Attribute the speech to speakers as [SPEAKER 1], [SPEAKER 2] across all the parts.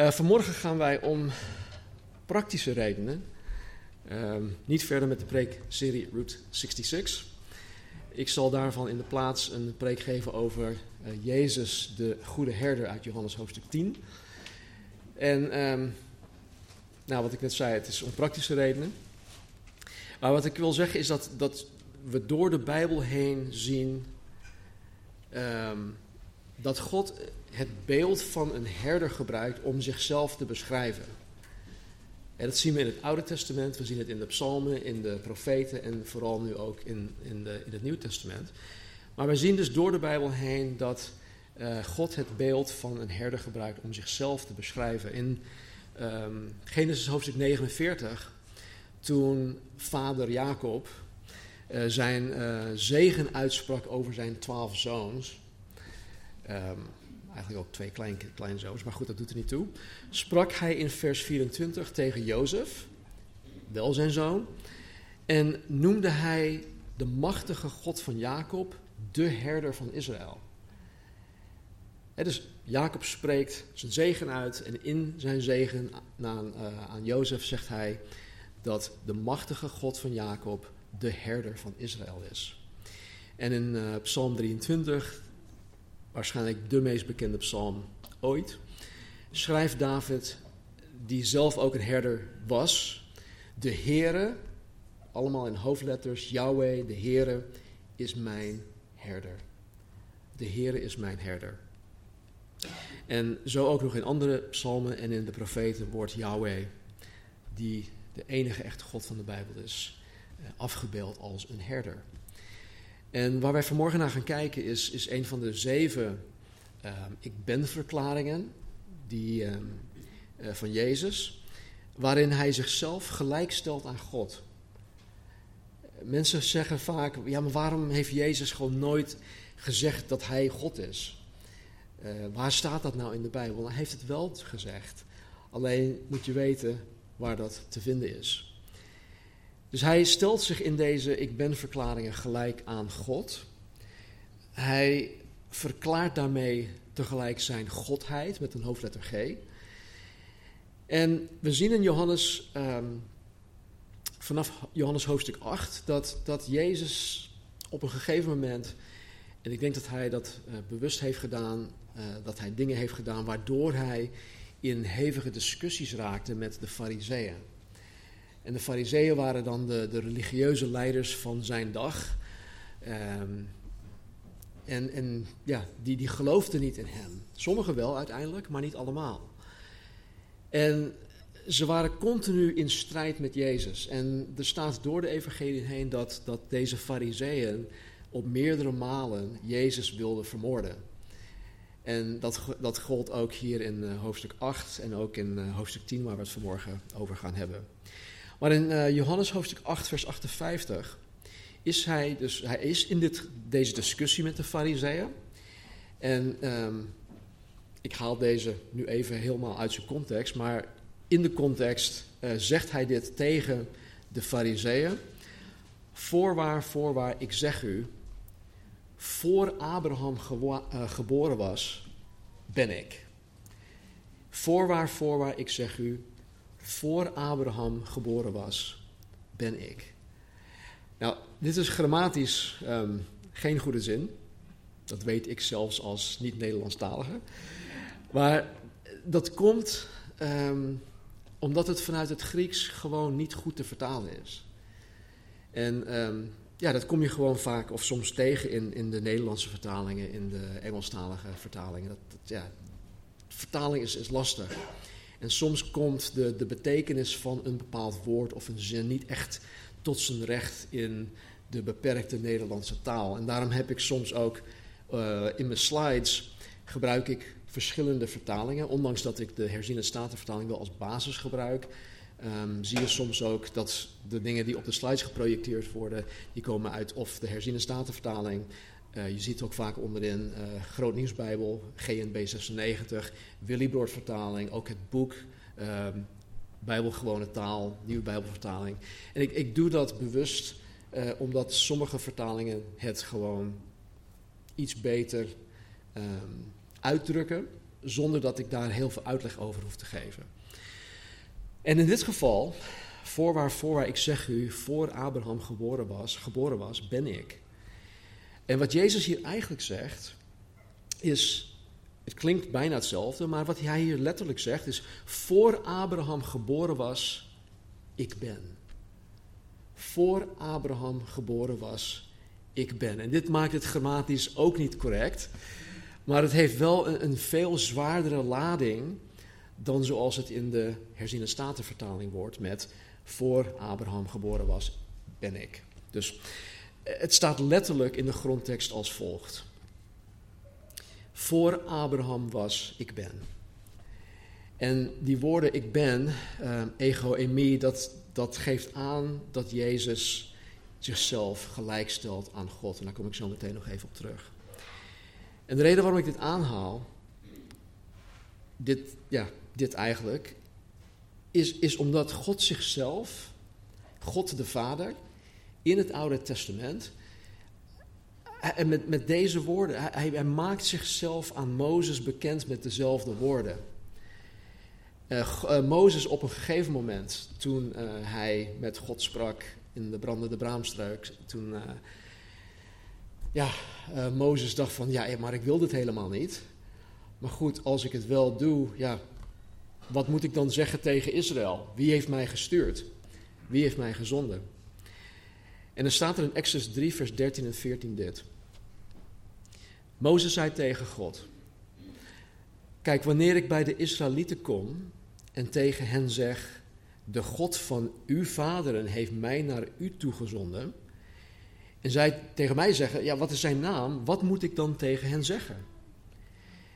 [SPEAKER 1] Uh, vanmorgen gaan wij om praktische redenen ehm, niet verder met de preekserie Route 66. Ik zal daarvan in de plaats een preek geven over uh, Jezus, de goede herder uit Johannes hoofdstuk 10. En ehm, nou, wat ik net zei, het is om praktische redenen. Maar wat ik wil zeggen is dat, dat we door de Bijbel heen zien um, dat God het beeld van een herder gebruikt om zichzelf te beschrijven. En dat zien we in het Oude Testament, we zien het in de psalmen, in de profeten en vooral nu ook in, in, de, in het Nieuwe Testament. Maar we zien dus door de Bijbel heen dat uh, God het beeld van een herder gebruikt om zichzelf te beschrijven. In um, Genesis hoofdstuk 49, toen vader Jacob uh, zijn uh, zegen uitsprak over zijn twaalf zoons. Um, eigenlijk ook twee klein, kleinzoons, maar goed, dat doet er niet toe. Sprak hij in vers 24 tegen Jozef, wel zijn zoon, en noemde hij de machtige God van Jacob de herder van Israël. dus Jacob spreekt zijn zegen uit en in zijn zegen aan, uh, aan Jozef zegt hij dat de machtige God van Jacob de herder van Israël is. En in uh, Psalm 23 waarschijnlijk de meest bekende psalm ooit, schrijft David, die zelf ook een herder was, de Heere, allemaal in hoofdletters, Yahweh, de Heere, is mijn herder. De Heere is mijn herder. En zo ook nog in andere psalmen en in de profeten wordt Yahweh, die de enige echte God van de Bijbel is, eh, afgebeeld als een herder. En waar wij vanmorgen naar gaan kijken is, is een van de zeven um, ik ben verklaringen die, um, uh, van Jezus, waarin hij zichzelf gelijkstelt aan God. Mensen zeggen vaak, ja maar waarom heeft Jezus gewoon nooit gezegd dat hij God is? Uh, waar staat dat nou in de Bijbel? Hij heeft het wel gezegd. Alleen moet je weten waar dat te vinden is. Dus hij stelt zich in deze ik ben verklaringen gelijk aan God. Hij verklaart daarmee tegelijk zijn godheid met een hoofdletter G. En we zien in Johannes, um, vanaf Johannes hoofdstuk 8, dat, dat Jezus op een gegeven moment, en ik denk dat hij dat uh, bewust heeft gedaan, uh, dat hij dingen heeft gedaan waardoor hij in hevige discussies raakte met de fariseeën. En de fariseeën waren dan de, de religieuze leiders van zijn dag. Um, en, en ja, die, die geloofden niet in hem. Sommigen wel uiteindelijk, maar niet allemaal. En ze waren continu in strijd met Jezus. En er staat door de evangelie heen dat, dat deze fariseeën op meerdere malen Jezus wilden vermoorden. En dat, dat gold ook hier in uh, hoofdstuk 8 en ook in uh, hoofdstuk 10, waar we het vanmorgen over gaan hebben. Maar in uh, Johannes hoofdstuk 8, vers 58, is hij dus, hij is in dit, deze discussie met de fariseeën. En um, ik haal deze nu even helemaal uit zijn context, maar in de context uh, zegt hij dit tegen de fariseeën. Voorwaar, voorwaar, ik zeg u, voor Abraham uh, geboren was, ben ik. Voorwaar, voorwaar, ik zeg u, voor Abraham geboren was, ben ik. Nou, dit is grammatisch um, geen goede zin. Dat weet ik zelfs als niet-Nederlandstalige. Maar dat komt um, omdat het vanuit het Grieks gewoon niet goed te vertalen is. En um, ja, dat kom je gewoon vaak of soms tegen in, in de Nederlandse vertalingen, in de Engelstalige vertalingen. Dat, dat ja, vertaling is, is lastig. En soms komt de, de betekenis van een bepaald woord of een zin niet echt tot zijn recht in de beperkte Nederlandse taal. En daarom heb ik soms ook uh, in mijn slides gebruik ik verschillende vertalingen. Ondanks dat ik de herziene statenvertaling wel als basis gebruik, um, zie je soms ook dat de dingen die op de slides geprojecteerd worden, die komen uit of de herziene statenvertaling. Uh, je ziet ook vaak onderin uh, Groot Nieuwsbijbel, GNB 96, Willybroord vertaling, ook het boek um, Bijbelgewone taal, nieuwe Bijbelvertaling. En ik, ik doe dat bewust uh, omdat sommige vertalingen het gewoon iets beter um, uitdrukken. zonder dat ik daar heel veel uitleg over hoef te geven. En in dit geval, voorwaar, voorwaar, ik zeg u, voor Abraham geboren was, geboren was, ben ik. En wat Jezus hier eigenlijk zegt, is, het klinkt bijna hetzelfde, maar wat hij hier letterlijk zegt is, voor Abraham geboren was, ik ben. Voor Abraham geboren was, ik ben. En dit maakt het grammatisch ook niet correct, maar het heeft wel een, veel zwaardere lading dan zoals het in de herziene statenvertaling wordt met voor Abraham geboren was, ben ik. Dus het staat letterlijk in de grondtekst als volgt. Voor Abraham was, ik ben. En die woorden ik ben, uh, ego emi, dat, dat geeft aan dat Jezus zichzelf gelijkstelt aan God. En daar kom ik zo meteen nog even op terug. En de reden waarom ik dit aanhaal, dit, ja, dit eigenlijk, is, is omdat God zichzelf, God de Vader, in het Oude Testament, en met, met deze woorden, hij, hij maakt zichzelf aan Mozes bekend met dezelfde woorden. Uh, Mozes op een gegeven moment, toen uh, hij met God sprak in de brandende braamstruik, toen ja, Mozes dacht van, ja, maar ik wil dit helemaal niet. Maar goed, als ik het wel doe, ja, wat moet ik dan zeggen tegen Israël? Wie heeft mij gestuurd? Wie heeft mij gezonden? En dan staat er in Exodus 3, vers 13 en 14 dit. Mozes zei tegen God: Kijk, wanneer ik bij de Israëlieten kom en tegen hen zeg: De God van uw vaderen heeft mij naar u toegezonden. En zij tegen mij zeggen: Ja, wat is zijn naam? Wat moet ik dan tegen hen zeggen?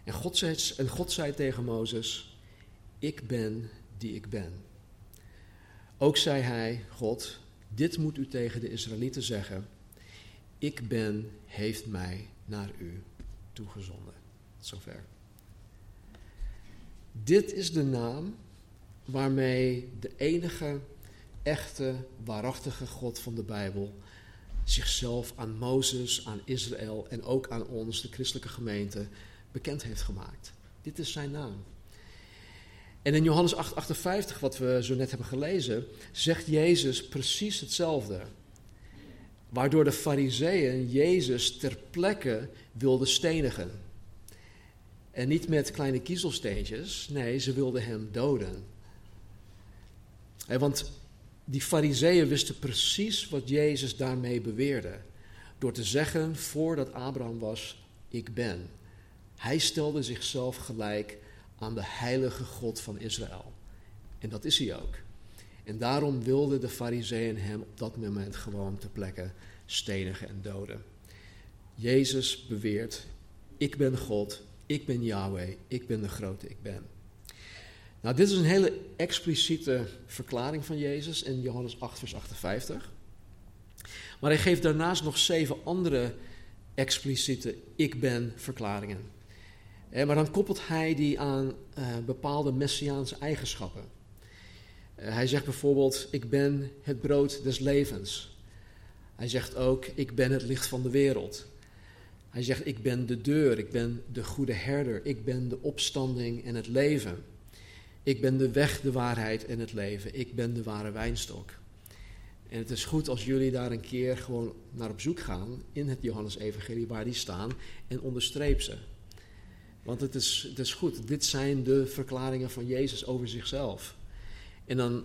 [SPEAKER 1] En God zei, en God zei tegen Mozes: Ik ben die ik ben. Ook zei hij, God, dit moet u tegen de Israëlieten zeggen. Ik ben, heeft mij naar u toegezonden. zover. Dit is de naam waarmee de enige echte, waarachtige God van de Bijbel zichzelf aan Mozes, aan Israël en ook aan ons, de christelijke gemeente, bekend heeft gemaakt. Dit is zijn naam. En in Johannes 8, 58, wat we zo net hebben gelezen, zegt Jezus precies hetzelfde. Waardoor de fariseeën Jezus ter plekke wilden stenigen. En niet met kleine kiezelsteentjes, nee, ze wilden hem doden. Want die fariseeën wisten precies wat Jezus daarmee beweerde. Door te zeggen, voordat Abraham was, ik ben. Hij stelde zichzelf gelijk aan de heilige God van Israël. En dat is hij ook. En daarom wilden de fariseeën hem op dat moment gewoon ter plekke stenigen en doden. Jezus beweert, ik ben God, ik ben Yahweh, ik ben de grote ik ben. Nou, dit is een hele expliciete verklaring van Jezus in Johannes 8, vers 58. Maar hij geeft daarnaast nog zeven andere expliciete ik ben verklaringen. Eh, maar dan koppelt hij die aan uh, bepaalde messiaanse eigenschappen. Uh, hij zegt bijvoorbeeld: Ik ben het brood des levens. Hij zegt ook: Ik ben het licht van de wereld. Hij zegt: Ik ben de deur, ik ben de goede herder, ik ben de opstanding en het leven. Ik ben de weg, de waarheid en het leven. Ik ben de ware wijnstok. En het is goed als jullie daar een keer gewoon naar op zoek gaan in het Johannes-evangelie waar die staan en onderstreep ze. Want het is, goed. Dit zijn de verklaringen van Jezus over zichzelf. En dan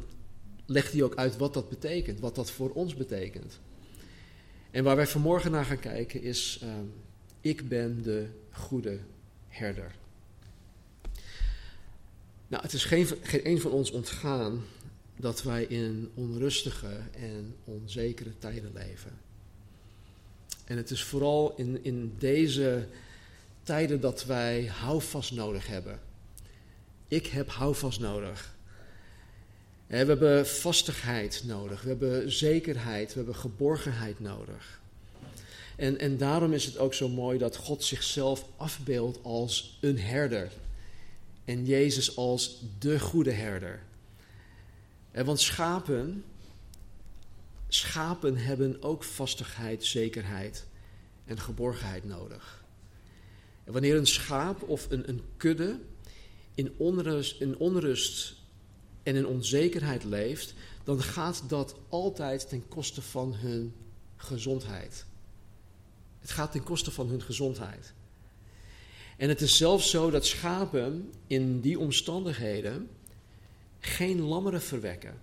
[SPEAKER 1] legt hij ook uit wat dat betekent, wat dat voor ons betekent. En waar wij vanmorgen naar gaan kijken is, uh, ik ben de goede herder. Nou, het is geen, geen een van ons ontgaan dat wij in onrustige en onzekere tijden leven. En het is vooral in, in deze tijden dat wij houvast nodig hebben. Ik heb houvast nodig. We hebben vastigheid nodig, we hebben zekerheid, we hebben geborgenheid nodig. En, en daarom is het ook zo mooi dat God zichzelf afbeeldt als een herder. En Jezus als de goede herder. En want schapen, schapen hebben ook vastigheid, zekerheid en geborgenheid nodig. Wanneer een schaap of een, een kudde in onrust, in onrust en in onzekerheid leeft, dan gaat dat altijd ten koste van hun gezondheid. Het gaat ten koste van hun gezondheid. En het is zelfs zo dat schapen in die omstandigheden geen lammeren verwekken.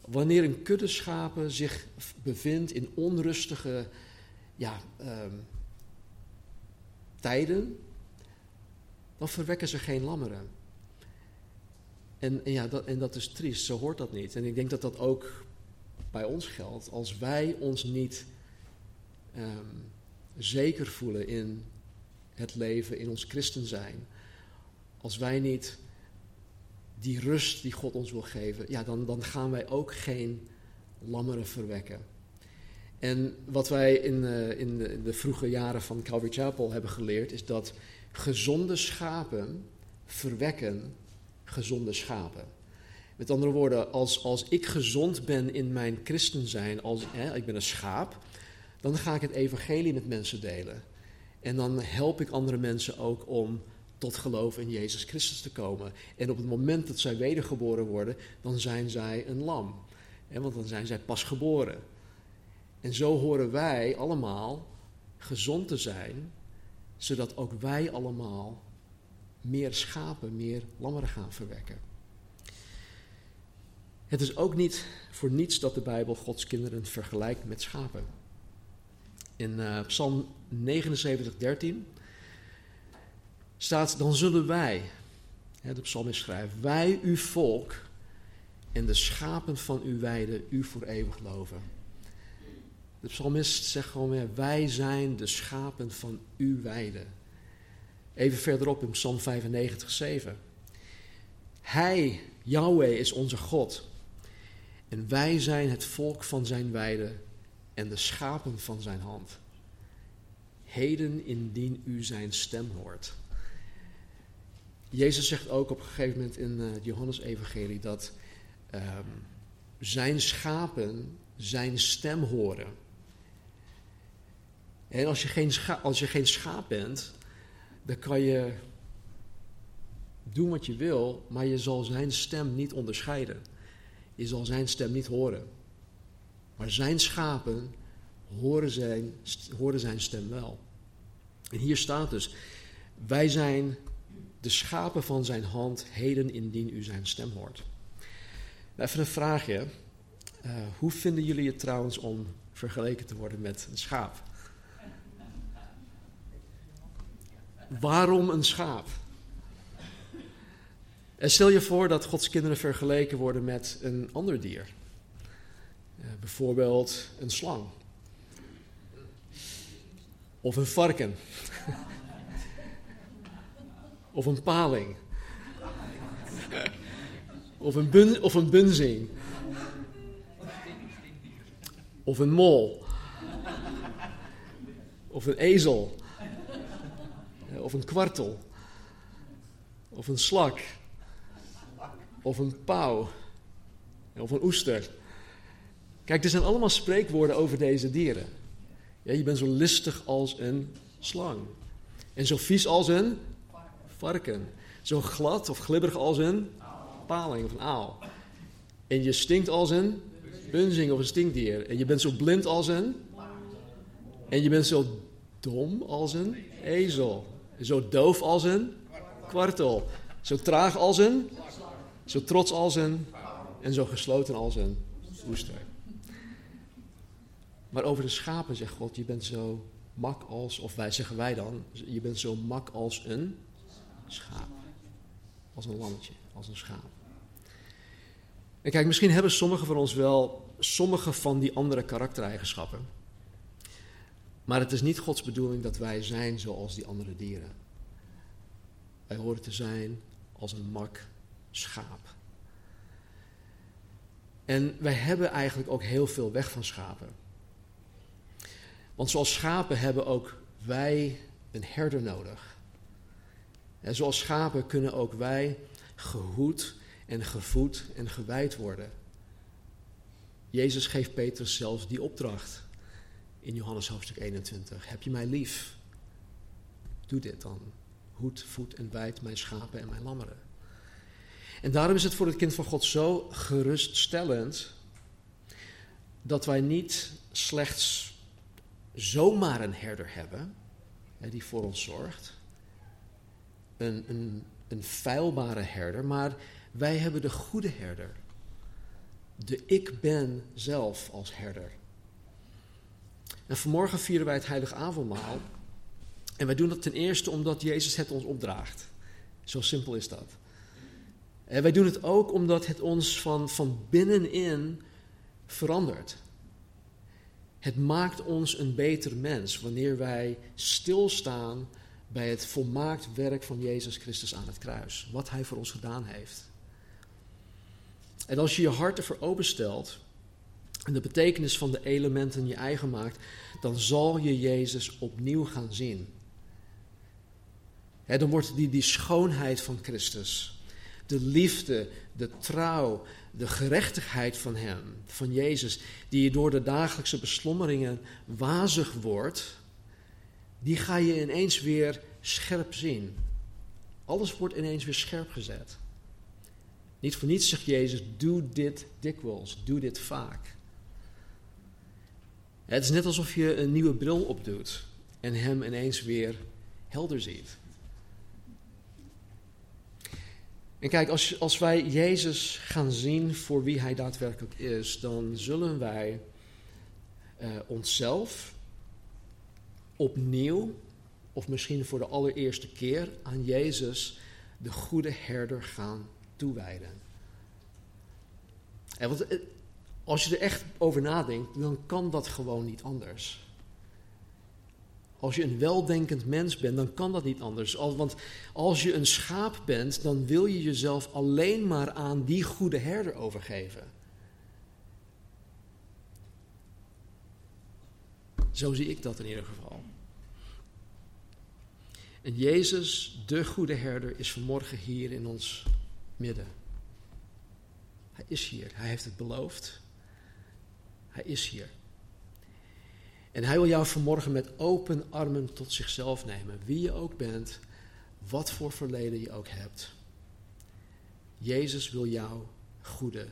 [SPEAKER 1] Wanneer een kudde schapen zich bevindt in onrustige ja, ehm, tijden, dan verwekken ze geen lammeren. En, en, ja, dat, en dat is triest, zo hoort dat niet. En ik denk dat dat ook bij ons geldt. Als wij ons niet ehm, zeker voelen in het leven, in ons christen zijn. Als wij niet die rust die God ons wil geven, ja, dan, dan gaan wij ook geen lammeren verwekken. En wat wij in, uh, in, de, de, vroege jaren van Calvary Chapel hebben geleerd, is dat gezonde schapen verwekken gezonde schapen. Met andere woorden, als, als ik gezond ben in mijn christen zijn, als hè, ik ben een schaap, dan ga ik het evangelie met mensen delen. En dan help ik andere mensen ook om tot geloof in Jezus Christus te komen. En op het moment dat zij wedergeboren worden, dan zijn zij een lam. want dan zijn zij pas geboren. En zo horen wij allemaal gezond te zijn, zodat ook wij allemaal meer schapen, meer lammeren gaan verwekken. Het is ook niet voor niets dat de Bijbel Gods kinderen vergelijkt met schapen. In uh, Psalm 79, 13 staat: Dan zullen wij, hè, de psalmist schrijft, wij uw volk en de schapen van uw weide u voor eeuwig loven. De psalmist zegt gewoon weer: Wij zijn de schapen van uw weide. Even verderop in Psalm 95, 7. Hij, Yahweh, is onze God. En wij zijn het volk van zijn weide en de schapen van zijn hand. Heden indien u zijn stem hoort. Jezus zegt ook op een gegeven moment in het Johannes-evangelie dat um, zijn schapen zijn stem horen. En als je geen, als je geen schaap bent, dan kan je doen wat je wil, maar je zal zijn stem niet onderscheiden. Je zal zijn stem niet horen. Maar zijn schapen horen zijn, horen zijn stem wel. En hier staat dus: Wij zijn de schapen van zijn hand, heden indien u zijn stem hoort. Nou, even een vraagje. Uh, hoe vinden jullie het trouwens om vergeleken te worden met een schaap? Waarom een schaap? En stel je voor dat Gods kinderen vergeleken worden met een ander dier. Uh, bijvoorbeeld een slang. Of een varken. of een paling. of, een of een bunzing. Of een mol. Of een ezel. Of een kwartel. Of een slak. Of een pauw. Of een oester. Kijk, er zijn allemaal spreekwoorden over deze dieren. Ja, je bent zo listig als een slang. En zo vies als een varken. Zo glad of glibberig als een paling of een aal. En je stinkt als een bunzing of een stinkdier. En je bent zo blind als een. En je bent zo dom als een ezel. Zo doof als een kwartel. Zo traag als een. Zo trots als een. En zo gesloten als een oester. Maar over de schapen zegt God: Je bent zo mak als, of wij zeggen wij dan, je bent zo mak als een schaap. Als een lammetje, als een schaap. En kijk, misschien hebben sommigen van ons wel sommige van die andere karaktereigenschappen. Maar het is niet Gods bedoeling dat wij zijn zoals die andere dieren. Wij horen te zijn als een mak schaap. En wij hebben eigenlijk ook heel veel weg van schapen. Want zoals schapen hebben ook wij een herder nodig. En zoals schapen kunnen ook wij gehoed en gevoed en gewijd worden. Jezus geeft Petrus zelfs die opdracht in Johannes hoofdstuk 21. Heb je mij lief? Doe dit dan. hoed, voed en wijd mijn schapen en mijn lammeren. En daarom is het voor het kind van God zo geruststellend dat wij niet slechts zomaar een herder hebben die voor ons zorgt, een, een, een feilbare herder, maar wij hebben de goede herder. De ik ben zelf als herder. En vanmorgen vieren wij het heilige avondmaal. En wij doen dat ten eerste omdat Jezus het ons opdraagt. Zo simpel is dat. En wij doen het ook omdat het ons van, van binnenin verandert. Het maakt ons een beter mens wanneer wij stilstaan bij het volmaakt werk van Jezus Christus aan het kruis. Wat Hij voor ons gedaan heeft. En als je je hart ervoor openstelt en de betekenis van de elementen je eigen maakt, dan zal je Jezus opnieuw gaan zien. dan wordt die, die schoonheid van Christus, de liefde, de trouw, de gerechtigheid van Hem, van Jezus, die je door de dagelijkse beslommeringen wazig wordt, die ga je ineens weer scherp zien. Alles wordt ineens weer scherp gezet. Niet voor niets zegt Jezus, doe dit dikwijls, doe dit vaak. Het is net alsof je een nieuwe bril opdoet en hem ineens weer helder ziet. En kijk, als, als wij Jezus gaan zien voor wie hij daadwerkelijk is, dan zullen wij uh, onszelf opnieuw, of misschien voor de allereerste keer, aan Jezus, de goede herder, gaan toewijden. En want, eh, als je er echt over nadenkt, dan kan dat gewoon niet anders. Als je een weldenkend mens bent, dan kan dat niet anders. Want als je een schaap bent, dan wil je jezelf alleen maar aan die goede herder overgeven. Zo zie ik dat in ieder geval. En Jezus, de goede herder, is vanmorgen hier in ons midden. Hij is hier. Hij heeft het beloofd. Hij is hier. En hij wil jou vanmorgen met open armen tot zichzelf nemen. Wie je ook bent, wat voor verleden je ook hebt. Jezus wil jou goede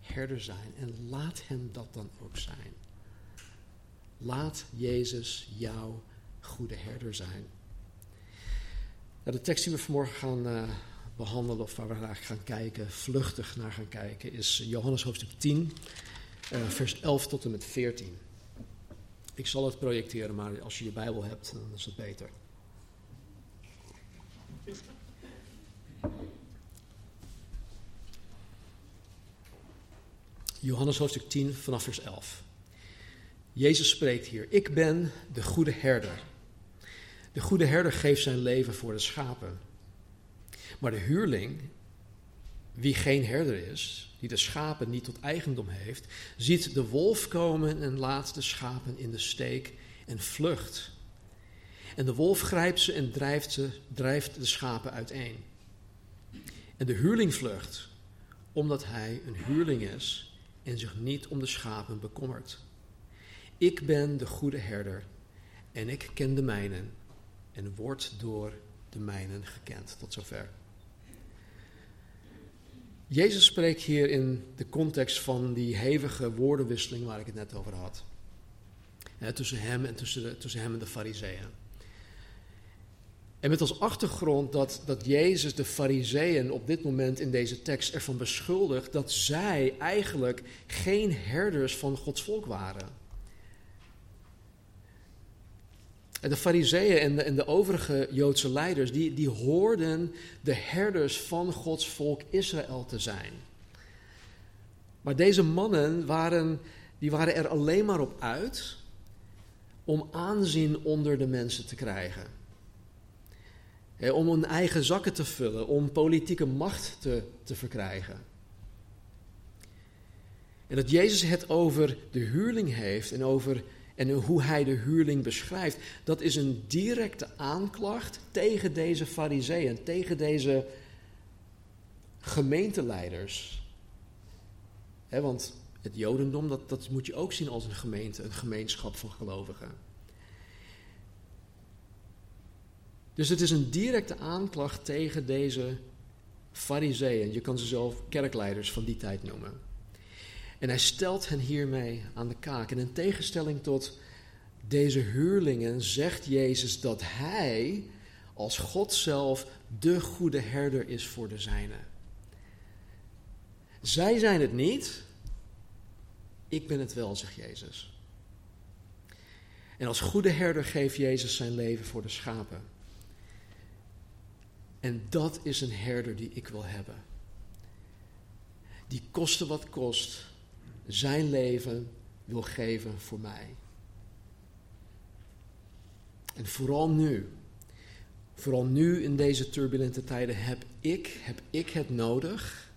[SPEAKER 1] herder zijn. En laat hem dat dan ook zijn. Laat Jezus jouw goede herder zijn. Nou, de tekst die we vanmorgen gaan uh, behandelen, of waar we naar gaan kijken, vluchtig naar gaan kijken, is Johannes hoofdstuk 10, uh, eh, vers 11 tot en met 14. Ik zal het projecteren, maar als je je Bijbel hebt, dan is het beter. Johannes hoofdstuk 10 vanaf vers 11. Jezus spreekt hier: Ik ben de goede herder. De goede herder geeft zijn leven voor de schapen. Maar de huurling, wie geen herder is, die de schapen niet tot eigendom heeft, ziet de wolf komen en laat de schapen in de steek en vlucht. En de wolf grijpt ze en drijft, ze, drijft de schapen uiteen. En de huurling vlucht, omdat hij een huurling is en zich niet om de schapen bekommert. Ik ben de goede herder en ik ken de mijnen en word door de mijnen gekend. Tot zover. Jezus spreekt hier in de context van die hevige woordenwisseling waar ik het net over had. tussen hem en tussen, de, tussen hem en de fariseeën. En met als achtergrond dat, dat Jezus de fariseeën op dit moment in deze tekst ervan beschuldigt dat zij eigenlijk geen herders van Gods volk waren. De fariseeën en de, en de overige Joodse leiders, die, die hoorden de herders van Gods volk Israël te zijn. Maar deze mannen waren, die waren er alleen maar op uit om aanzien onder de mensen te krijgen. om hun eigen zakken te vullen, om politieke macht te, te verkrijgen. En dat Jezus het over de huurling heeft en over en hoe hij de huurling beschrijft, dat is een directe aanklacht tegen deze fariseeën, tegen deze gemeenteleiders. want het jodendom, dat, dat moet je ook zien als een gemeente, een gemeenschap van gelovigen. Dus het is een directe aanklacht tegen deze fariseeën. Je kan ze zelf kerkleiders van die tijd noemen. En hij stelt hen hiermee aan de kaak. En in tegenstelling tot deze huurlingen zegt Jezus dat hij als God zelf de goede herder is voor de zijnen. Zij zijn het niet, ik ben het wel, zegt Jezus. En als goede herder geeft Jezus zijn leven voor de schapen. En dat is een herder die ik wil hebben. Die koste wat kost, zijn leven wil geven voor mij. En vooral nu, vooral nu in deze turbulente tijden, heb ik, heb ik het nodig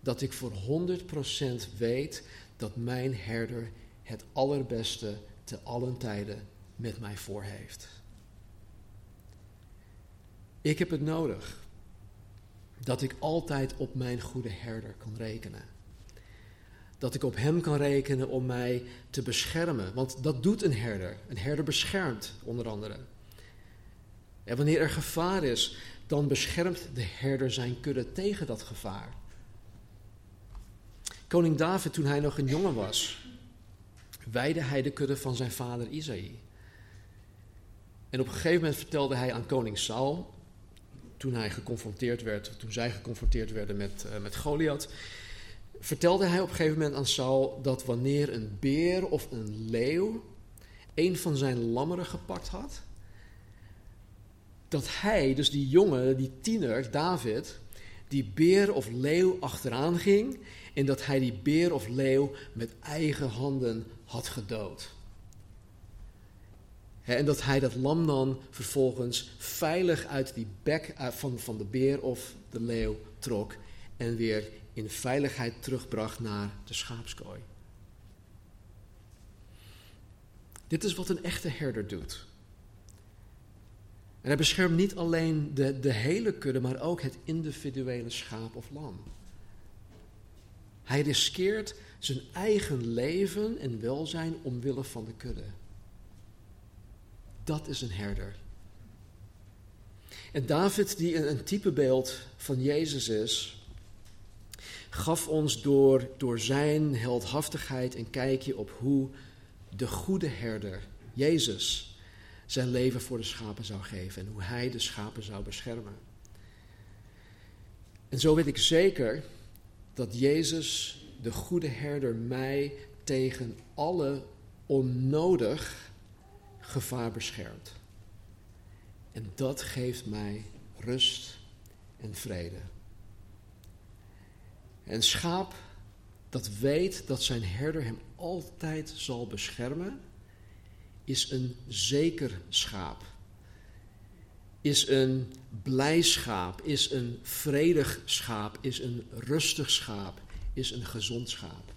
[SPEAKER 1] dat ik voor 100% weet dat mijn herder het allerbeste te allen tijden met mij voor heeft. Ik heb het nodig dat ik altijd op mijn goede herder kan rekenen. Dat ik op hem kan rekenen om mij te beschermen. Want dat doet een herder. Een herder beschermt onder andere. En wanneer er gevaar is, dan beschermt de herder zijn kudde tegen dat gevaar. Koning David, toen hij nog een jongen was, weide hij de kudde van zijn vader Isaïe. En op een gegeven moment vertelde hij aan koning Saul, toen hij geconfronteerd werd, toen zij geconfronteerd werden met, uh, met Goliath, vertelde hij op een gegeven moment aan Saul dat wanneer een beer of een leeuw een van zijn lammeren gepakt had, dat hij, dus die jongen, die tiener, David, die beer of leeuw achteraan ging en dat hij die beer of leeuw met eigen handen had gedood. En dat hij dat lam dan vervolgens veilig uit die bek eh, van, van de beer of de leeuw trok en weer in veiligheid terugbracht naar de schaapskooi. Dit is wat een echte herder doet. En hij beschermt niet alleen de, de hele kudde, maar ook het individuele schaap of lam. Hij riskeert zijn eigen leven en welzijn omwille van de kudde. Dat is een herder. En David, die een, typebeeld van Jezus is, gaf ons door, door zijn heldhaftigheid een kijkje op hoe de goede herder, Jezus, zijn leven voor de schapen zou geven en hoe hij de schapen zou beschermen. En zo weet ik zeker dat Jezus, de goede herder, mij tegen alle onnodig gevaar beschermt. En dat geeft mij rust en vrede. Een schaap dat weet dat zijn herder hem altijd zal beschermen, is een zeker schaap. Is een blij schaap, is een vredig schaap, is een rustig schaap, is een gezond schaap.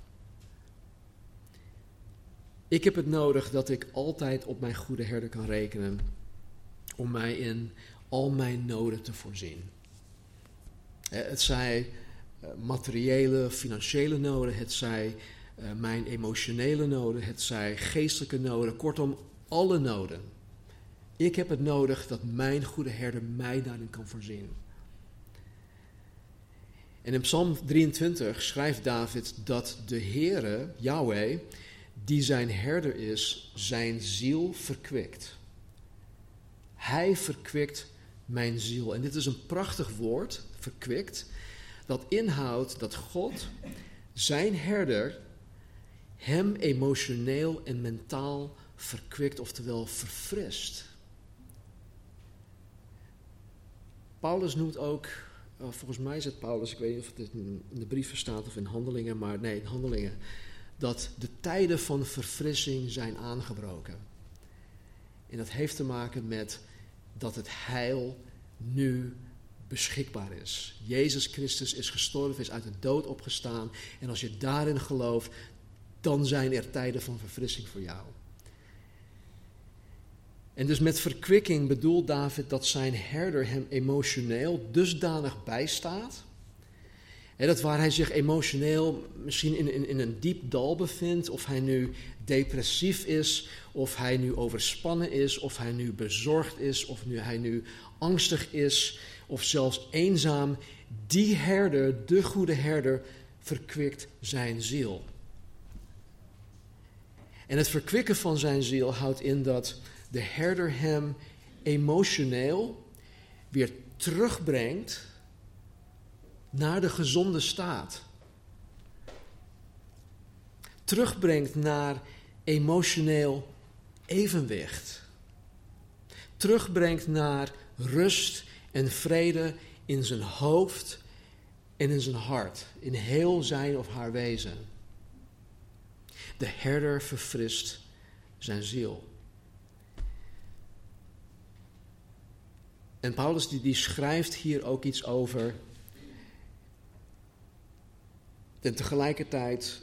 [SPEAKER 1] Ik heb het nodig dat ik altijd op mijn goede herder kan rekenen om mij in al mijn noden te voorzien. Het zij materiële, financiële noden, het zij eh, mijn emotionele noden, het zij geestelijke noden, kortom alle noden. Ik heb het nodig dat mijn goede herder mij daarin kan voorzien. En in Psalm 23 schrijft David dat de Heere, Yahweh, die zijn herder is, zijn ziel verkwikt. Hij verkwikt mijn ziel. En dit is een prachtig woord, verkwikt, dat inhoudt dat God, zijn herder, hem emotioneel en mentaal verkwikt, oftewel verfrist. Paulus noemt ook, eh, volgens mij het Paulus, ik weet niet of het in de brieven staat of in handelingen, maar nee, in handelingen, dat de tijden van verfrissing zijn aangebroken. En dat heeft te maken met dat het heil nu beschikbaar is. Jezus Christus is gestorven, is uit de dood opgestaan. En als je daarin gelooft, dan zijn er tijden van verfrissing voor jou. En dus met verkwikking bedoelt David dat zijn herder hem emotioneel dusdanig bijstaat. dat waar hij zich emotioneel misschien in, in, in een diep dal bevindt, of hij nu depressief is, of hij nu overspannen is, of hij nu bezorgd is, of nu hij nu angstig is, of zelfs eenzaam, die herder, de goede herder, verkwikt zijn ziel. En het verkwikken van zijn ziel houdt in dat de herder hem emotioneel weer terugbrengt naar de gezonde staat. Terugbrengt naar emotioneel evenwicht. Terugbrengt naar rust en vrede in zijn hoofd en in zijn hart, in heel zijn of haar wezen. De herder verfrist zijn ziel. En Paulus die, die schrijft hier ook iets over. En tegelijkertijd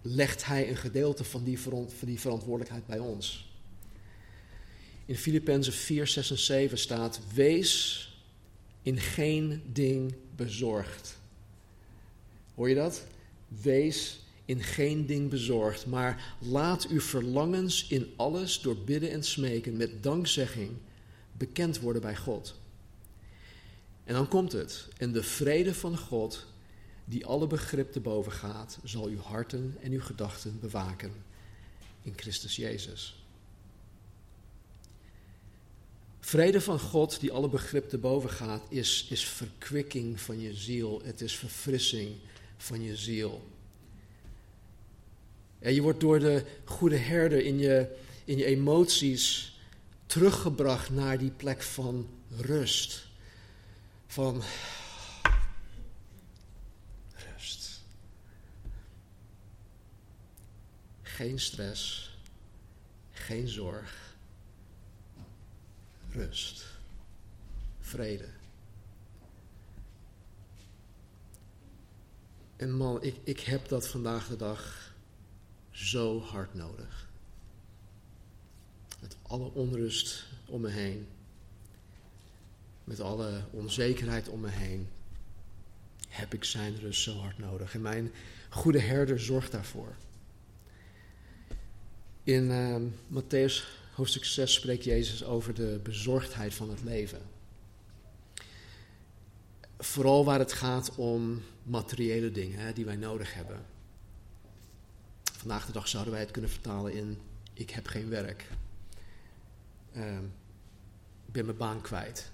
[SPEAKER 1] legt hij een gedeelte van die, van die verantwoordelijkheid bij ons. In Filippenzen 4, 6 en 7 staat: Wees in geen ding bezorgd. Hoor je dat? Wees in geen ding bezorgd, maar laat uw verlangens in alles door bidden en smeken met dankzegging bekend worden bij God. En dan komt het. En de vrede van God, die alle begrip te boven gaat, zal uw harten en uw gedachten bewaken in Christus Jezus. Vrede van God, die alle begrip te boven gaat, is, is verkwikking van je ziel. Het is verfrissing van je ziel. En je wordt door de goede herder in je, in je emoties teruggebracht naar die plek van rust. Van rust. Geen stress, geen zorg, rust, vrede. En man, ik, ik heb dat vandaag de dag zo hard nodig met alle onrust om me heen, met alle onzekerheid om me heen, heb ik zijn rust zo hard nodig. En mijn goede herder zorgt daarvoor. In uh, Matthäus hoofdstuk 6 spreekt Jezus over de bezorgdheid van het leven. Vooral waar het gaat om materiële dingen hè, die wij nodig hebben. Vandaag de dag zouden wij het kunnen vertalen in: Ik heb geen werk. Ehm, ik ben mijn baan kwijt.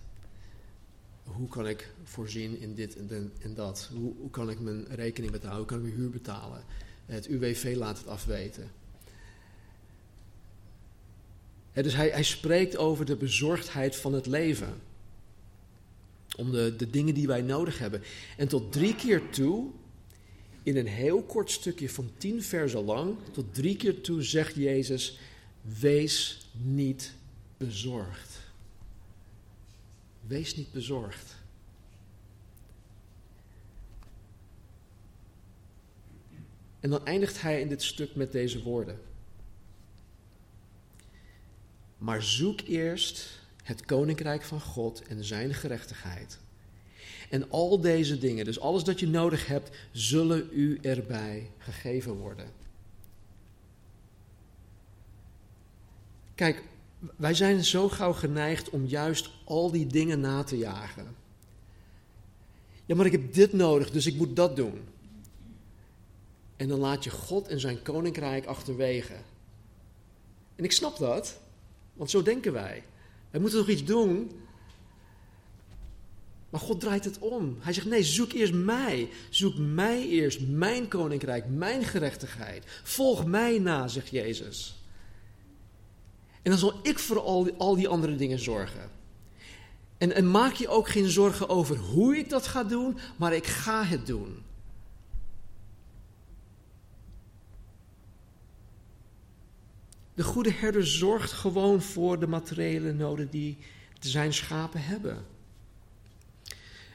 [SPEAKER 1] Hoe kan ik voorzien in dit en, en dat? Hoe, hoe, kan ik mijn rekening betalen? Hoe kan ik mijn huur betalen? Het UWV laat het afweten. Dus hij, hij spreekt over de bezorgdheid van het leven. Om de, de dingen die wij nodig hebben. En tot drie keer toe, in een heel kort stukje van tien versen lang, tot drie keer toe zegt Jezus: Wees niet bezorgd. Wees niet bezorgd. En dan eindigt hij in dit stuk met deze woorden. Maar zoek eerst het koninkrijk van God en zijn gerechtigheid. En al deze dingen, dus alles dat je nodig hebt, zullen u erbij gegeven worden. Kijk, wij zijn zo gauw geneigd om juist al die dingen na te jagen. Ja, maar ik heb dit nodig, dus ik moet dat doen. En dan laat je God en zijn koninkrijk achterwege. En ik snap dat, want zo denken wij. Wij moeten toch iets doen. Maar God draait het om. Hij zegt: nee, zoek eerst mij. Zoek mij eerst, mijn koninkrijk, mijn gerechtigheid. Volg mij na, zegt Jezus. En dan zal ik voor al die, al die andere dingen zorgen. En, en maak je ook geen zorgen over hoe ik dat ga doen, maar ik ga het doen. De goede herder zorgt gewoon voor de materiële noden die zijn schapen hebben.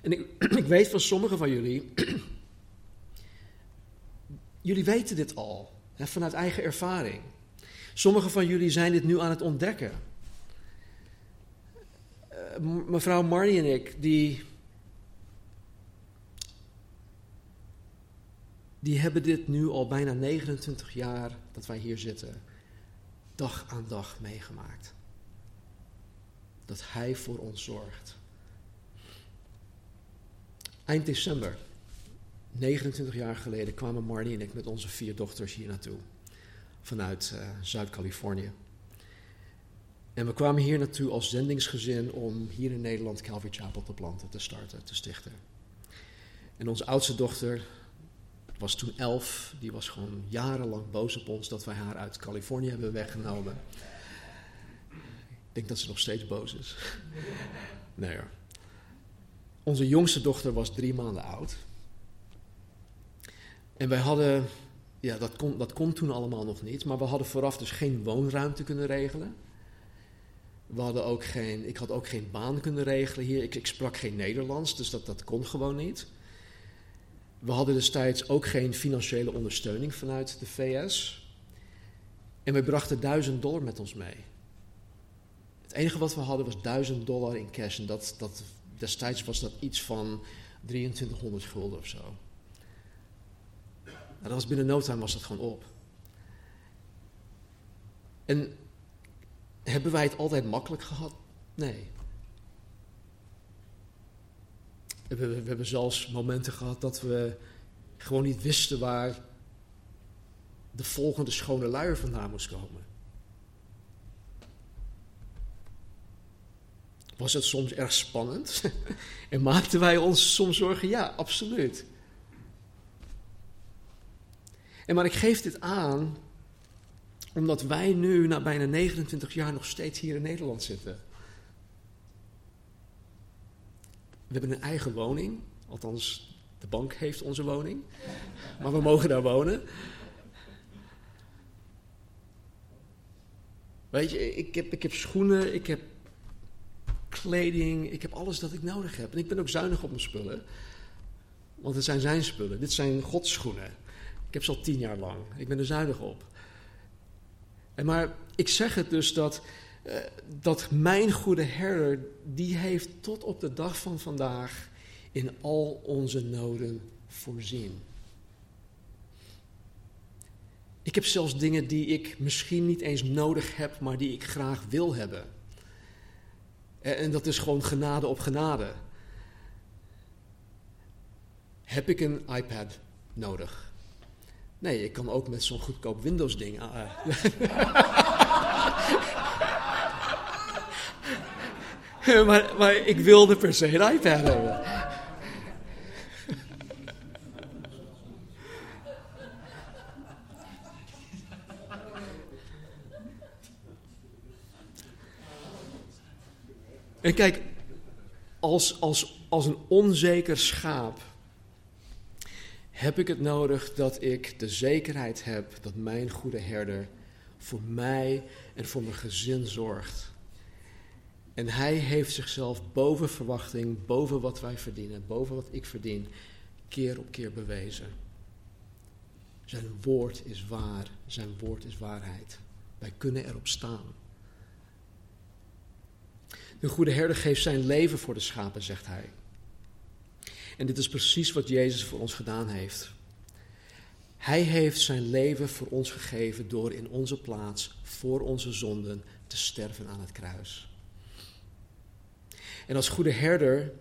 [SPEAKER 1] En ik, ik weet van sommigen van jullie, jullie weten dit al, hè, vanuit eigen ervaring. Sommigen van jullie zijn dit nu aan het ontdekken. Uh, mevrouw Marnie en ik, die die hebben dit nu al bijna 29 jaar dat wij hier zitten, dag aan dag meegemaakt. Dat Hij voor ons zorgt. Eind december, 29 jaar geleden, kwamen Marnie en ik met onze vier dochters hier naartoe. Vanuit uh, Zuid-Californië. En we kwamen hier naartoe als zendingsgezin om hier in Nederland Calvary Chapel te planten, te starten, te stichten. En onze oudste dochter was toen elf, die was gewoon jarenlang boos op ons dat wij haar uit Californië hebben weggenomen. Ik denk dat ze nog steeds boos is. Nee hoor. Onze jongste dochter was drie maanden oud. En wij hadden, ja, dat kon, dat kon toen allemaal nog niet, maar we hadden vooraf dus geen woonruimte kunnen regelen. We hadden ook geen, ik had ook geen baan kunnen regelen hier. Ik, ik sprak geen Nederlands, dus dat, dat kon gewoon niet. We hadden destijds ook geen financiële ondersteuning vanuit de VS. En we brachten duizend dollar met ons mee. Het enige wat we hadden was duizend dollar in cash. En dat, dat, destijds was dat iets van 2300 gulden of zo. Nou, dat was binnen no time was dat gewoon op. En hebben wij het altijd makkelijk gehad? Nee. We, hebben zelfs momenten gehad dat we gewoon niet wisten waar de volgende schone luier vandaan moest komen. Was het soms erg spannend? en maakten wij ons soms zorgen? Ja, absoluut. En maar ik geef dit aan omdat wij nu na bijna 29 jaar nog steeds hier in Nederland zitten. We hebben een eigen woning, althans de bank heeft onze woning, maar we mogen daar wonen. Weet je, ik heb, ik heb schoenen, ik heb kleding, ik heb alles dat ik nodig heb. En ik ben ook zuinig op mijn spullen, want het zijn zijn spullen. Dit zijn Gods schoenen. Ik heb ze al tien jaar lang. Ik ben er zuinig op. En maar ik zeg het dus dat, uh, dat mijn goede herder, die heeft tot op de dag van vandaag in al onze noden voorzien. Ik heb zelfs dingen die ik misschien niet eens nodig heb, maar die ik graag wil hebben. En dat is gewoon genade op genade. Heb ik een iPad nodig? Nee, ik kan ook met zo'n goedkoop Windows-ding. maar, maar ik wilde per se een hebben. En kijk, als, als, als een onzeker schaap heb ik het nodig dat ik de zekerheid heb dat mijn goede herder voor mij en voor mijn gezin zorgt. En hij heeft zichzelf boven verwachting, boven wat wij verdienen, boven wat ik verdien, keer op keer bewezen. Zijn woord is waar, zijn woord is waarheid. Wij kunnen erop staan. De goede herder geeft zijn leven voor de schapen, zegt hij. En dit is precies wat Jezus voor ons gedaan heeft. Hij heeft zijn leven voor ons gegeven door in onze plaats voor onze zonden te sterven aan het kruis. En als goede herder,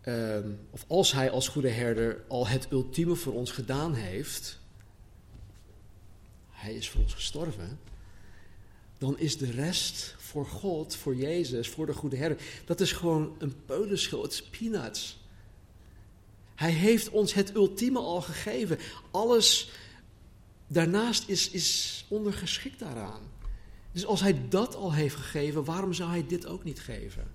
[SPEAKER 1] ehm, of als hij als goede herder al het ultieme voor ons gedaan heeft, hij is voor ons gestorven, dan is de rest voor God, voor Jezus, voor de goede herder, dat is gewoon een peulenschil, het is peanuts. Hij heeft ons het ultieme al gegeven. Alles daarnaast is, is ondergeschikt daaraan. Dus als hij dat al heeft gegeven, waarom zou hij dit ook niet geven?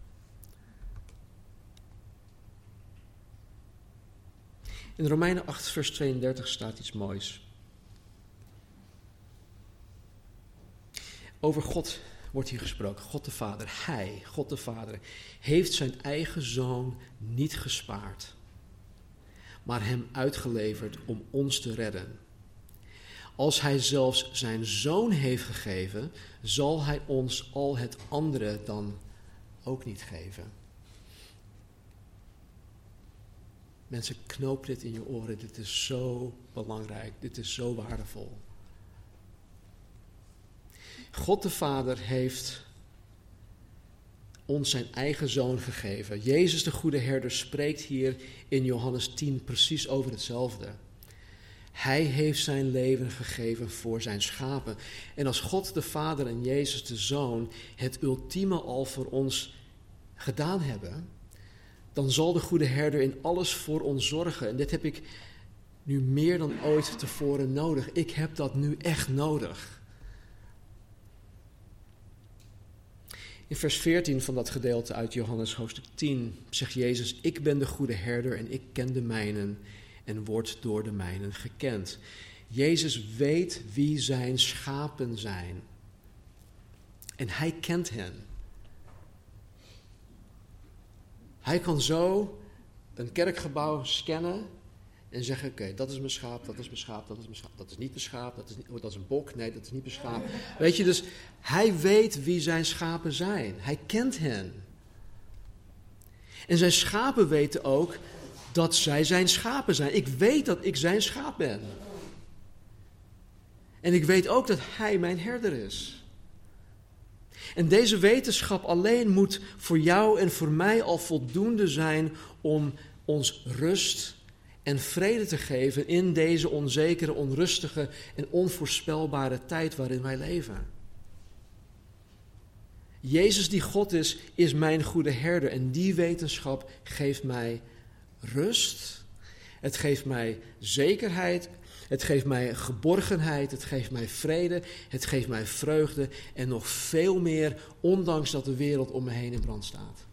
[SPEAKER 1] In Romeinen 8, vers 32 staat iets moois. Over God wordt hier gesproken. God de Vader, Hij, God de Vader, heeft zijn eigen zoon niet gespaard maar hem uitgeleverd om ons te redden. Als hij zelfs zijn zoon heeft gegeven, zal hij ons al het andere dan ook niet geven. Mensen, knoop dit in je oren. Dit is zo belangrijk. Dit is zo waardevol. God de Vader heeft ons zijn eigen zoon gegeven. Jezus de goede herder spreekt hier in Johannes 10 precies over hetzelfde. Hij heeft zijn leven gegeven voor zijn schapen. En als God de Vader en Jezus de Zoon het ultieme al voor ons gedaan hebben, dan zal de goede herder in alles voor ons zorgen. En dit heb ik nu meer dan ooit tevoren nodig. Ik heb dat nu echt nodig. In vers 14 van dat gedeelte uit Johannes hoofdstuk 10 zegt Jezus: Ik ben de goede herder en ik ken de mijnen en word door de mijnen gekend. Jezus weet wie zijn schapen zijn. En hij kent hen. Hij kan zo een kerkgebouw scannen en zeggen: Oké, dat is mijn schaap, dat is mijn schaap, dat is mijn schaap, dat is niet mijn schaap, dat is, oh, dat is een bok, nee, dat is niet mijn schaap. Weet je, dus hij weet wie zijn schapen zijn. Hij kent hen. En zijn schapen weten ook dat zij zijn schapen zijn. Ik weet dat ik zijn schaap ben. En ik weet ook dat hij mijn herder is. En deze wetenschap alleen moet voor jou en voor mij al voldoende zijn om ons rust en vrede te geven in deze onzekere, onrustige en onvoorspelbare tijd waarin wij leven. Jezus die God is, is mijn goede herder en die wetenschap geeft mij rust. Het geeft mij zekerheid. Het geeft mij geborgenheid. Het geeft mij vrede. Het geeft mij vreugde. En nog veel meer, ondanks dat de wereld om me heen in brand staat.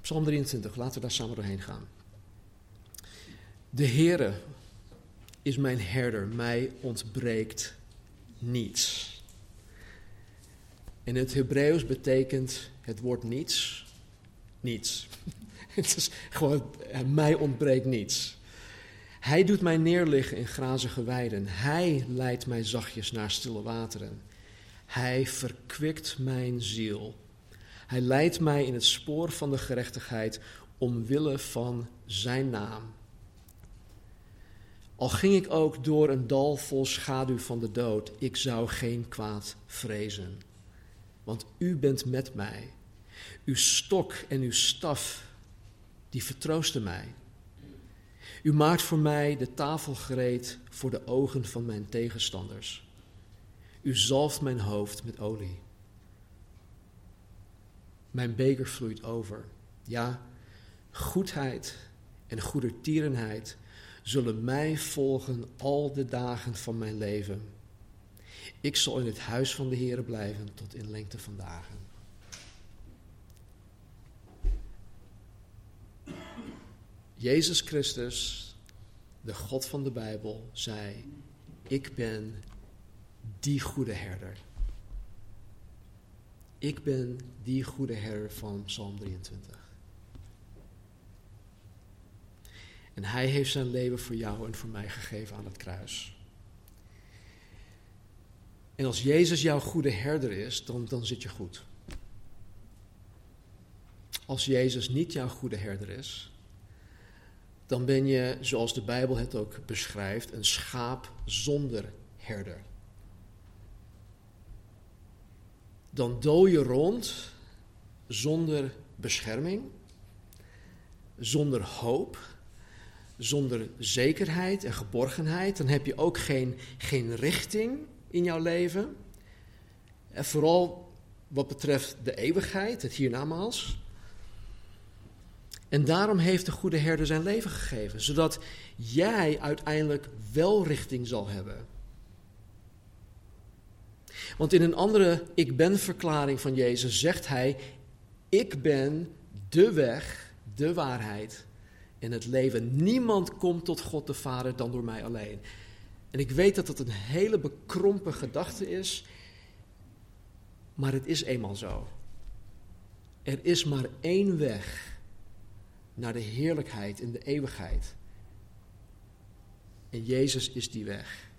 [SPEAKER 1] Psalm 23, laten we daar samen doorheen gaan. De Heere is mijn herder, mij ontbreekt niets. In het Hebreeuws betekent het woord niets, niets. Het is gewoon, eh, mij ontbreekt niets. Hij doet mij neerliggen in grazige weiden. Hij leidt mij zachtjes naar stille wateren. Hij verkwikt mijn ziel. Hij leidt mij in het spoor van de gerechtigheid omwille van zijn naam. Al ging ik ook door een dal vol schaduw van de dood, ik zou geen kwaad vrezen want u bent met mij. Uw stok en uw staf, die vertroosten mij. U maakt voor mij de tafel gereed voor de ogen van mijn tegenstanders. U zalft mijn hoofd met olie. Mijn beker vloeit over. Ja, goedheid en goedertierenheid zullen mij volgen al de dagen van mijn leven ik zal in het huis van de Heer blijven tot in lengte van dagen. Jezus Christus, de God van de Bijbel, zei: Ik ben die goede herder. Ik ben die goede herder van Psalm 23. En hij heeft zijn leven voor jou en voor mij gegeven aan het kruis. En als Jezus jouw goede herder is, dan, dan zit je goed. Als Jezus niet jouw goede herder is, dan ben je, zoals de Bijbel het ook beschrijft, een schaap zonder herder. Dan dooi je rond zonder bescherming, zonder hoop, zonder zekerheid en geborgenheid. Dan heb je ook geen, geen richting in jouw leven. En vooral wat betreft de eeuwigheid, het hiernamaals. En daarom heeft de goede herder zijn leven gegeven, zodat jij uiteindelijk wel richting zal hebben. Want in een andere ik ben verklaring van Jezus zegt hij, ik ben de weg, de waarheid en het leven. Niemand komt tot God de Vader dan door mij alleen. En ik weet dat dat een hele bekrompen gedachte is, maar het is eenmaal zo. Er is maar één weg naar de heerlijkheid in de eeuwigheid. En Jezus is die weg.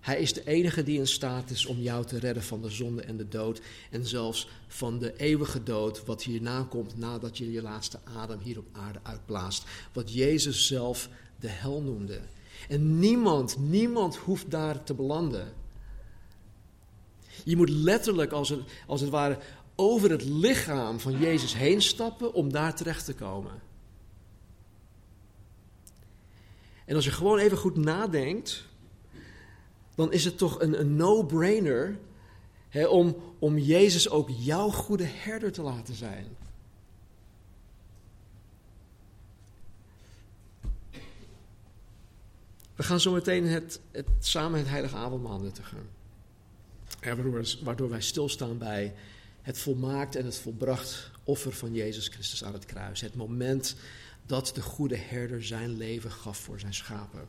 [SPEAKER 1] Hij is de enige die in staat is om jou te redden van de zonde en de dood. En zelfs van de eeuwige dood, wat hierna komt nadat je je laatste adem hier op aarde uitblaast. Wat Jezus zelf de hel noemde. En niemand, niemand hoeft daar te belanden. Je moet letterlijk, als het, als het ware, over het lichaam van Jezus heen stappen om daar terecht te komen. En als je gewoon even goed nadenkt, dan is het toch een, een no-brainer om, om Jezus ook jouw goede herder te laten zijn. We gaan zo meteen het, het, samen het heilige avondmaal nuttigen. Waardoor, waardoor wij stilstaan bij het volmaakt en het volbracht offer van Jezus Christus aan het kruis. Het moment dat de goede herder zijn leven gaf voor zijn schapen.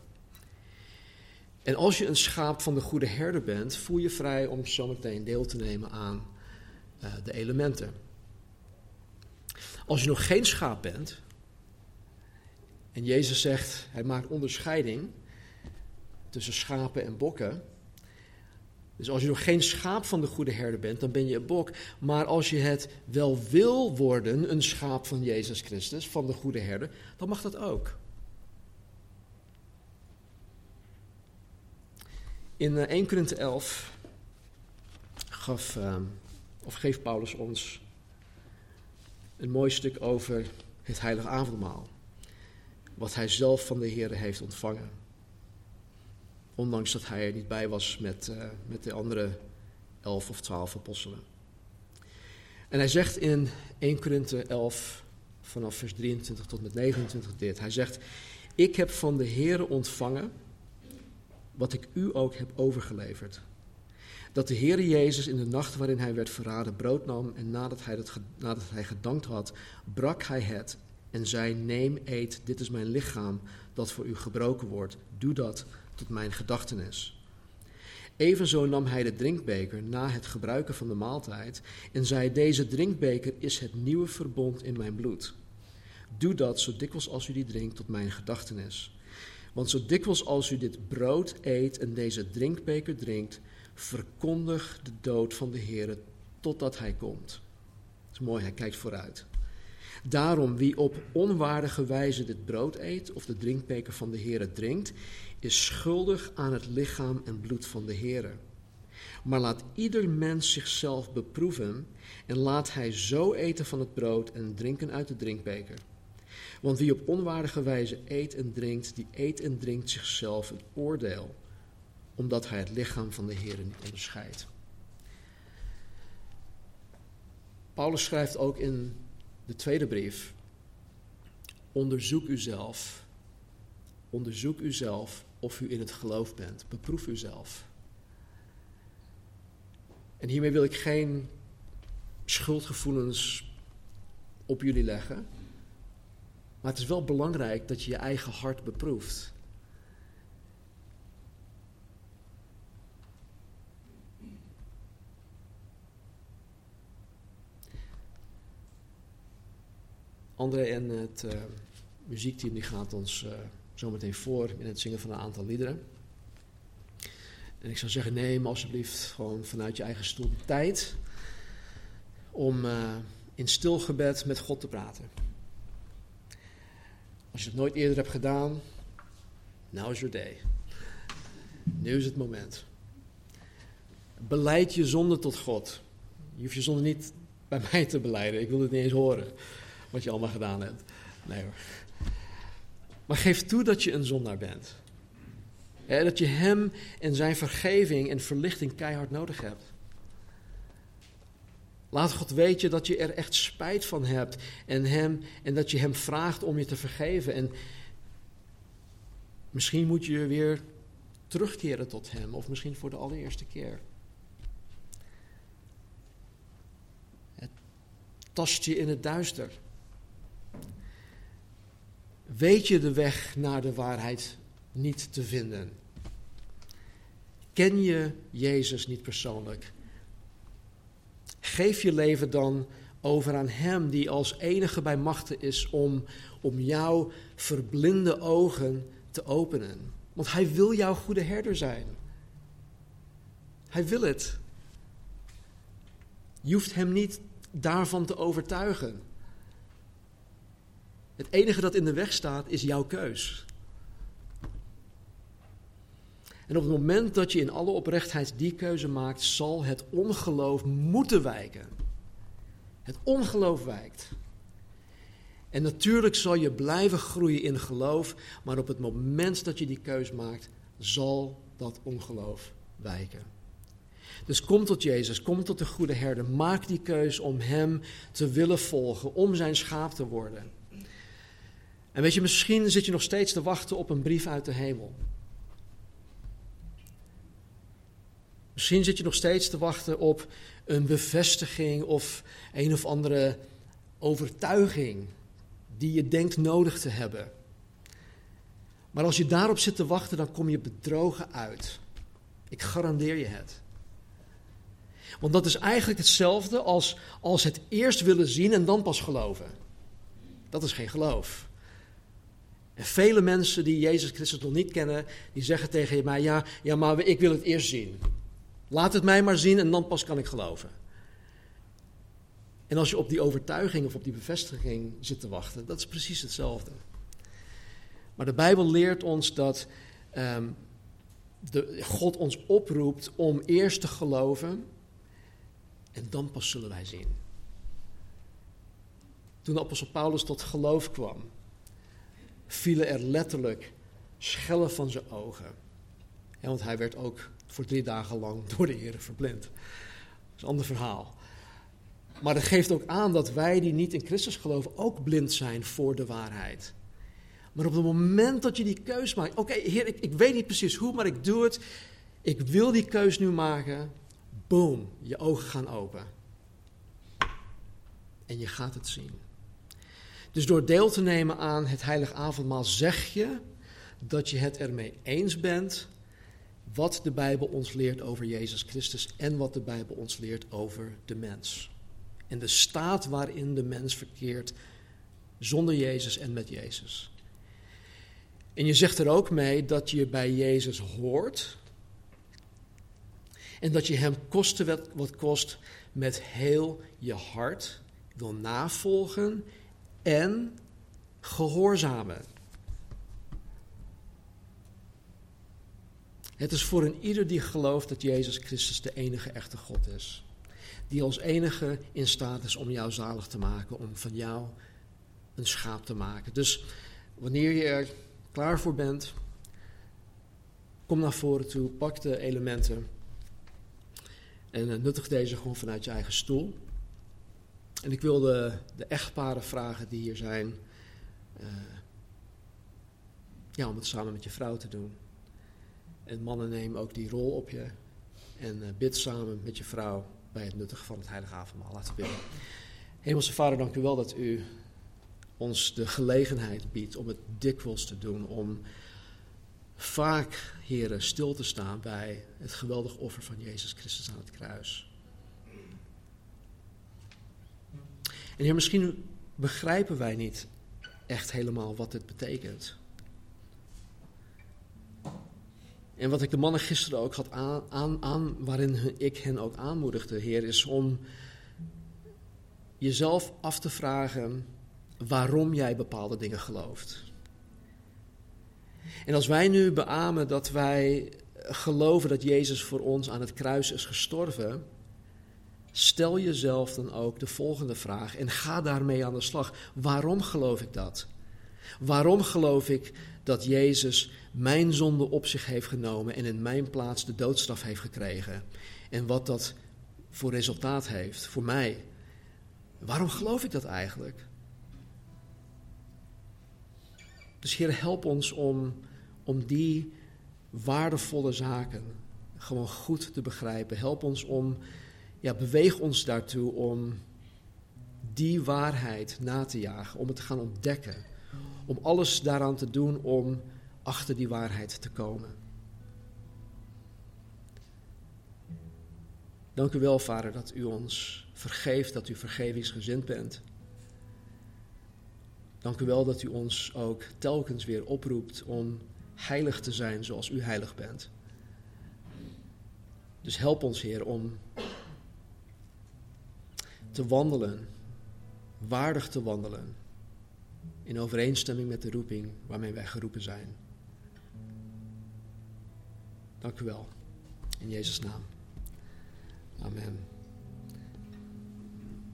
[SPEAKER 1] En als je een schaap van de goede herder bent, voel je vrij om zometeen deel te nemen aan uh, de elementen. Als je nog geen schaap bent, en Jezus zegt, hij maakt onderscheiding tussen schapen en bokken. Dus als je nog geen schaap van de goede herder bent, dan ben je een bok. Maar als je het wel wil worden, een schaap van Jezus Christus, van de goede herder, dan mag dat ook. In 1 eh, Korinthe 11 gaf, ehm, of geeft Paulus ons een mooi stuk over het heilige avondmaal. Wat hij zelf van de Heer heeft ontvangen. Ondanks dat hij er niet bij was met, uh, met de andere elf of twaalf apostelen. En hij zegt in 1 Korinthe 11 vanaf vers 23 tot met 29 dit. Hij zegt, ik heb van de Heer ontvangen wat ik u ook heb overgeleverd. Dat de Heer Jezus in de nacht waarin hij werd verraden brood nam en nadat hij, dat, nadat hij gedankt had, brak hij het en zei, neem, eet, dit is mijn lichaam dat voor u gebroken wordt. Doe dat tot mijn gedachtenis. Evenzo nam hij de drinkbeker na het gebruiken van de maaltijd en zei, deze drinkbeker is het nieuwe verbond in mijn bloed. Doe dat zo dikwijls als u die drinkt tot mijn gedachtenis. Want zo dikwijls als u dit brood eet en deze drinkbeker drinkt, verkondig de dood van de Heer totdat hij komt. Is mooi, hij kijkt vooruit. Daarom, wie op onwaardige wijze dit brood eet of de drinkbeker van de Heer drinkt, is schuldig aan het lichaam en bloed van de Heer. Maar laat ieder mens zichzelf beproeven en laat hij zo eten van het brood en drinken uit de drinkbeker. Want wie op onwaardige wijze eet en drinkt, die eet en drinkt zichzelf een oordeel, omdat hij het lichaam van de Heer niet onderscheidt. Paulus schrijft ook in de tweede brief: Onderzoek uzelf. Onderzoek uzelf of u in het geloof bent. Beproef uzelf. En hiermee wil ik geen schuldgevoelens op jullie leggen. Maar het is wel belangrijk dat je je eigen hart beproeft. André en het uh, muziekteam die gaat ons uh, zometeen voor in het zingen van een aantal liederen. En ik zou zeggen, neem alsjeblieft gewoon vanuit je eigen stoel tijd om uh, in stil gebed met God te praten. Als je het nooit eerder hebt gedaan, now is your day. Nu is het moment. Beleid je zonde tot God. Je hoeft je zonde niet bij mij te beleiden. Ik wil het niet eens horen wat je allemaal gedaan hebt. Nee hoor. Maar geef toe dat je een zondaar bent. dat je Hem en Zijn vergeving en verlichting keihard nodig hebt. Laat God weten dat je er echt spijt van hebt en, hem, en dat je Hem vraagt om je te vergeven. En misschien moet je weer terugkeren tot Hem, of misschien voor de allereerste keer. Het tast je in het duister. Weet je de weg naar de waarheid niet te vinden? Ken je Jezus niet persoonlijk? Geef je leven dan over aan Hem die als enige bij machten is om, om jouw verblinde ogen te openen. Want Hij wil jouw goede herder zijn. Hij wil het. Je hoeft hem niet daarvan te overtuigen. Het enige dat in de weg staat is jouw keus. En op het moment dat je in alle oprechtheid die keuze maakt, zal het ongeloof moeten wijken. Het ongeloof wijkt. En natuurlijk zal je blijven groeien in geloof, maar op het moment dat je die keus maakt, zal dat ongeloof wijken. Dus kom tot Jezus, kom tot de goede herder, maak die keus om Hem te willen volgen, om Zijn schaap te worden. Weet je, misschien zit je nog steeds te wachten op een brief uit de hemel. Misschien zit je nog steeds te wachten op een bevestiging of een of andere overtuiging die je denkt nodig te hebben. Maar als je daarop zit te wachten, dan kom je bedrogen uit. Ik garandeer je het. Want dat is eigenlijk hetzelfde als, als het eerst willen zien en dan pas geloven. Dat is geen geloof. En vele mensen die Jezus Christus nog niet kennen, die zeggen tegen mij: ja, ja, maar ik wil het eerst zien. Laat het mij maar zien en dan pas kan ik geloven. En als je op die overtuiging of op die bevestiging zit te wachten, dat is precies hetzelfde. Maar de Bijbel leert ons dat ehm, de, God ons oproept om eerst te geloven en dan pas zullen wij zien. Toen apostel Paulus tot geloof kwam, vielen er letterlijk schellen van zijn ogen. want hij werd ook voor drie dagen lang door de Heer verblind. Dat is een ander verhaal. Maar dat geeft ook aan dat wij die niet in Christus geloven ook blind zijn voor de waarheid. Maar op het moment dat je die keus maakt, oké Heer, ik, ik weet niet precies hoe, maar ik doe het. Ik wil die keus nu maken. Boom, je ogen gaan open. En je gaat het zien. Dus door deel te nemen aan het heilige avondmaal zeg je dat je het ermee eens bent wat de Bijbel ons leert over Jezus Christus en wat de Bijbel ons leert over de mens. En de staat waarin de mens verkeert zonder Jezus en met Jezus. En je zegt er ook mee dat je bij Jezus hoort en dat je Hem koste wat kost met heel je hart wil navolgen en gehoorzamen. Het is voor een ieder die gelooft dat Jezus Christus de enige echte God is. Die als enige in staat is om jou zalig te maken, om van jou een schaap te maken. Dus wanneer je er klaar voor bent, kom naar voren toe, pak de elementen en eh, nuttig deze gewoon vanuit je eigen stoel. En ik wil de, echtparen vragen die hier zijn, uh, ja, om het samen met je vrouw te doen. En mannen neem ook die rol op je en uh, bid samen met je vrouw bij het nuttigen van het heilige avondmaal. Laten we bidden. Hemelse Vader, dank u wel dat u ons de gelegenheid biedt om het dikwijls te doen, om vaak, heren, stil te staan bij het geweldig offer van Jezus Christus aan het kruis. En heer, misschien begrijpen wij niet echt helemaal wat dit betekent. En wat ik de mannen gisteren ook had aan, aan, aan, waarin ik hen ook aanmoedigde, Heer, is om jezelf af te vragen waarom jij bepaalde dingen gelooft. En als wij nu beamen dat wij geloven dat Jezus voor ons aan het kruis is gestorven, stel jezelf dan ook de volgende vraag en ga daarmee aan de slag. Waarom geloof ik dat? Waarom geloof ik dat Jezus mijn zonde op zich heeft genomen en in mijn plaats de doodstraf heeft gekregen? En wat dat voor resultaat heeft voor mij? Waarom geloof ik dat eigenlijk? Dus Heer, help ons om, om die waardevolle zaken gewoon goed te begrijpen. Help ons om, ja, beweeg ons daartoe om die waarheid na te jagen, om het te gaan ontdekken om alles daaraan te doen om achter die waarheid te komen. Dank u wel, Vader, dat u ons vergeeft, dat u vergevingsgezind bent. Dank u wel dat u ons ook telkens weer oproept om heilig te zijn zoals u heilig bent. Dus help ons, Heer, om te wandelen, waardig te wandelen, in overeenstemming met de roeping waarmee wij geroepen zijn. Dank u wel. In Jezus' naam. Amen.